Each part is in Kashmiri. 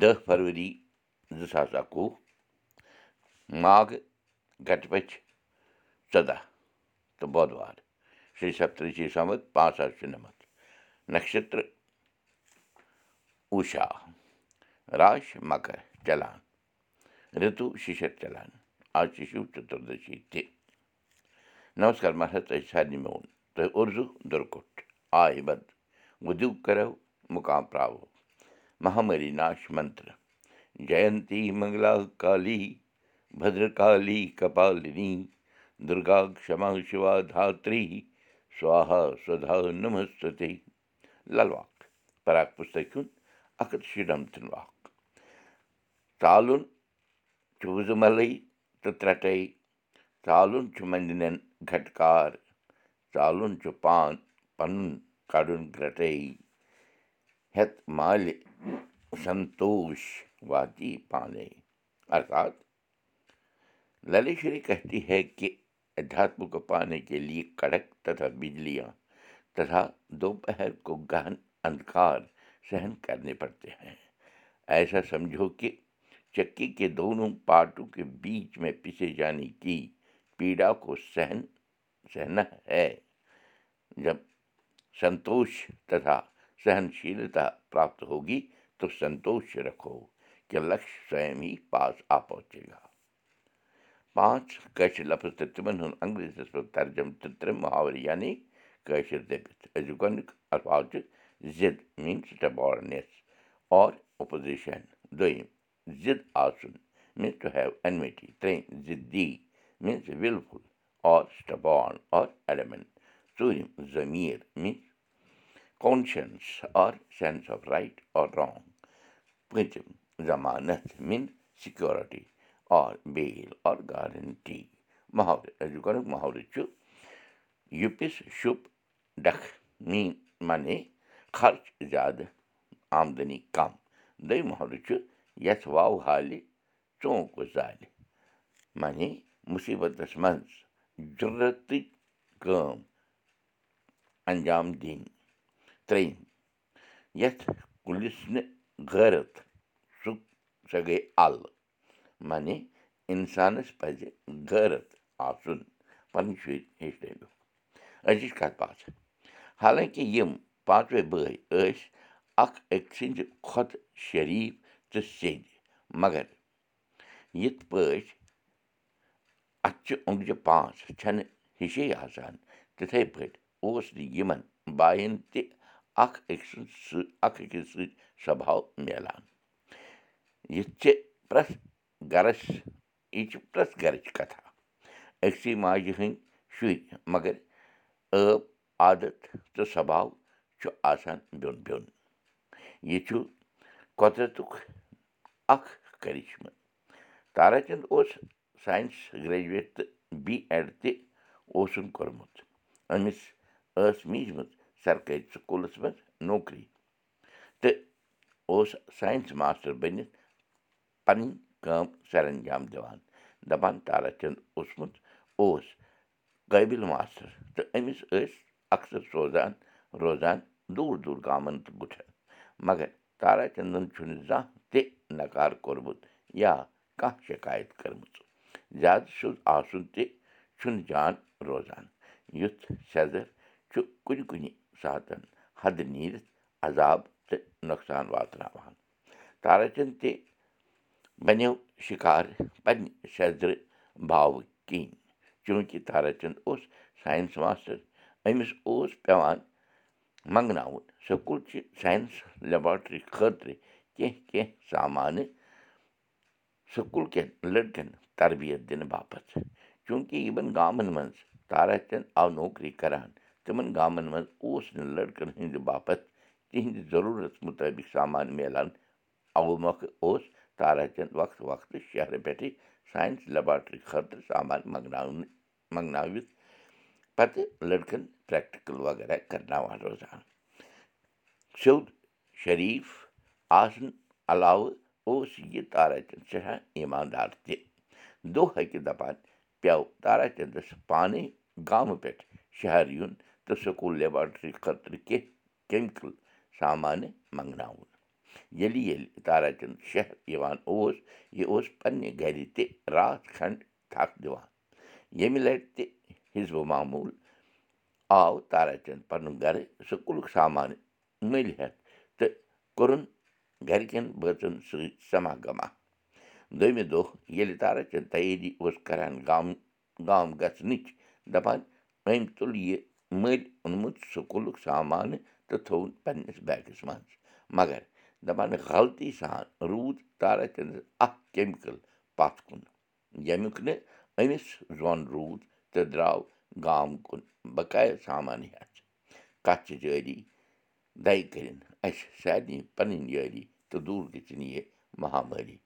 دہ فرؤری زٕ ساس اَکوُہ گٹہٕ بچھ ژۄداہ تہٕ بۄدوار شیٚے سپترٛشی سمت پانٛژھ ساس شُنَمَتھ اُشا راش مکر چلان رِتوٗ شِشر چلان آز چھِ شِو چتُردشی تہِ نمسکار مہراج تۄہہِ سارنٕے مےٚ ووٚن تۄہہِ اُردو دُرکُٹ آے بد وُدِو کرو مُقام پراوو مہامری ناش منتر جینتی منگلا کالی بدرکالی کپالنی دُرگا کما شِوا دھاتری سوہا سدا نمستے للواک پراک پُستک ہُنٛد اکھ ہَتھ شُنَمتھن واکھ ژالُن چھُ وُزمَلٕے تہٕ ترٛٹے ژالُن چھُ مندنٮ۪ن گٹکار ژالُن چھُ پان پَنُن کَڑُن گرٹے ہیٚتھ مالہِ سنتوش واتی پانے ارتات للیشری کہتی ہے کہِ ادھیاتمک پانے کے لیے کڑک تتھا بجلیاں تتھا دوپہر کو گہن اندھکار سہن کرنے پڑتے ہیں ایسا سمجھو کہ چکی کے دونوں پارٹوں کے بیچ میں پسے جانے کی پیڑا کو سہن سہنا ہے جب سنتوش تتھا سہنشیلتا پراپت ہوگی تو سنتوش رکھو کہ لکش سوئم ہی پاس آ پہنچے گا پانٛژھ کٲشِر لفظ تہٕ تِمن ہُنٛد انگریٖزیس منٛز ترجم تہٕ ترٛےٚ محاورٕ یعنی کٲشِر دٔپِتھ أزیُک گۄڈنیُک الفاظ چھُ زِد میٖنٕز سٹبارنیس اور اپوزِشن دوٚیِم زِد آسُن میٖنٕز ٹُو اور sense of right or wrong پوٗنٛژِم زمانت میٖنٕز سِکیورٹی بیل اور گارنٹی أزیُک گۄڈنیُک محاورٕ چھُ یوٗپِس شُپ ڈکھ میٖن منے خرچ زیادٕ آمدٔنی کم دوٚیِم محلہٕ چھُ یَتھ واوٕ حالہِ ژوٗنٛکہٕ زالہِ معنی مُصیٖبتس منٛز ضروٗرتٕچ کٲم انجام دِنۍ ترٛیٚیِم یَتھ کُلِس نہٕ غٲرت سُہ سۄ گٔے اَلہٕ معنی اِنسانَس پَزِ غٲرت آسُن پَنٕنۍ شُرۍ ہیٚچھنٲوِکھ أزِچ کَتھ باتھ حالانٛکہِ یِم پانٛژوے بٲے ٲسۍ اکھ أکۍ سٕنٛدِ کھۄتہٕ شریٖف تہٕ سیٚدۍ مگر یِتھ پٲٹھۍ اَتھٕ چہِ اوٚنٛگجہِ پانٛژھ چھَنہٕ ہِشے آسان تِتھَے پٲٹھۍ اوس نہٕ یِمن باین تہِ اکھ أکۍ سٕنٛز سۭتۍ اکھ أکِس سۭتۍ سۄباو میلان یِتھ چھِ پرٛٮ۪تھ گرس یہِ چھِ پرٛٮ۪تھ گرٕچ کَتھا أکسٕے ماجہِ ہٕنٛدۍ شُرۍ مگر ٲب عادت تہٕ سۄباو چھُ آسان بیوٚن بیوٚن یہِ چھُ قۄدرتُک اکھ تارا چند اوس ساینس گریجویٹ تہٕ بی ایڈ تہِ اوسُن کوٚرمُت أمِس ٲس میٖجمٕژ سرکٲرۍ سکوٗلس منٛز نوکری تہٕ اوس ساینس ماسٹر بٔنِتھ پنٕنۍ کٲم سر انجام دِوان دپان تارا چند اوسمُت اوس قٲبِل ماسٹر تہٕ أمِس ٲسۍ اکثر سوزان روزان دوٗر دوٗر گامَن تہٕ گُٹھٮ۪ن مگر تارا چندن چھُنہٕ زانٛہہ تہِ نکار کوٚرمُت یا کانٛہہ شِکایت کٔرمٕژ زیادٕ سیوٚد آسُن تہِ چھُنہٕ جان روزان یُتھ سیٚزر چھُ کُنہِ کُنہِ ساتن حدٕ نیٖرِتھ عذاب تہٕ نۄقصان واتناوان تارا چند تہِ بنیو شِکار پننہِ سیٚزرٕ باوٕ کِنۍ چوٗنٛکہِ تارا چند اوس ساینس ماسٹر أمِس اوس پیٚوان منٛگناوُن سکوٗلچہِ ساینس لیبارٹری خٲطرٕ کیٚنٛہہ کیٚنٛہہ سامانہٕ سکوٗل کٮ۪ن لٔڑکن تربیت دِنہٕ باپتھ چوٗنٛکہِ یِمن گامن منٛز تارا چند آو نوکری کران تِمن گامن منٛز اوس نہٕ لٔڑکن ہٕنٛدِ باپتھ تِہنٛدِ ضروٗرت مُطٲبق سامان میلان اَوٕ مۄکھٕ اوس تارا چند وقتہٕ وقتہٕ شہرٕ پٮ۪ٹھٕے ساینس لیبارٹری خٲطرٕ سامان منٛگناونہٕ منٛگنٲوِتھ پتہٕ لٔڑکن پریکٹِکل وغیرہ کرناوان روزان سیوٚد شریٖف آسنہٕ علاوٕ اوس یہِ تارا چند سٮ۪ٹھاہ ایٖماندار تہِ دۄہ ہیٚکہِ دپان پیٚو تارا چندس پانے گامہٕ پٮ۪ٹھ شہر یُن تہٕ سکوٗل لیبارٹری خٲطرٕ کیٚنٛہہ کیمِکل سامانہٕ منٛگناوُن ییٚلہِ ییٚلہِ تارا چند شہر یِوان اوس یہِ اوس پنٛنہِ گَرِ تہِ راتھ کھنٛڈ تھکھ دِوان ییٚمہِ لَٹہِ تہِ حِزبہٕ معموٗل آو تارا چند پَنُن گَرٕ سکوٗلُک سامان مٔلۍ ہٮ۪تھ تہٕ کوٚرُن گَرِکٮ۪ن بٲژَن سۭتۍ سما گما دوٚیمہِ دۄہ ییٚلہِ تارا چند تیٲری اوس کَران گام گام گژھنٕچ دَپان أمۍ تُل یہِ مٔلۍ اوٚنمُت سکوٗلُک سامانہٕ تہٕ تھوٚوُن پنٛنِس بیگَس منٛز مگر دَپان غلطی سان روٗد تارا چنٛدَس اَکھ کیمِکَل پَتھ کُن ییٚمیُک نہٕ أمِس زوٚن روٗد تہٕ درٛاو گام کُن بقایا سامان ہٮ۪تھ کَتھ چھِ جٲری دَے کٔرِنۍ اَسہِ سارنٕے پَنٕنۍ یٲری تہٕ دوٗر گٔژھِنۍ یہِ مہامٲری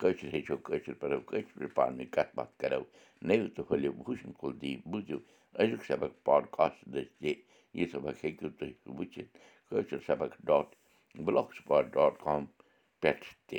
کٲشِر ہیٚچھو کٲشِر پَرو کٲشِر پٲٹھۍ پانہٕ ؤنۍ کَتھ باتھ کَرو نٔوِو تہٕ ہُلِو بوٗشن کُلدیٖپ بوٗزِو أزیُک سبق پاڈکاسٹ تہِ یہِ سبق ہیٚکِو تُہۍ وٕچھِتھ کٲشِر سبق dot blog spot dot com پٮ۪ٹھ تہِ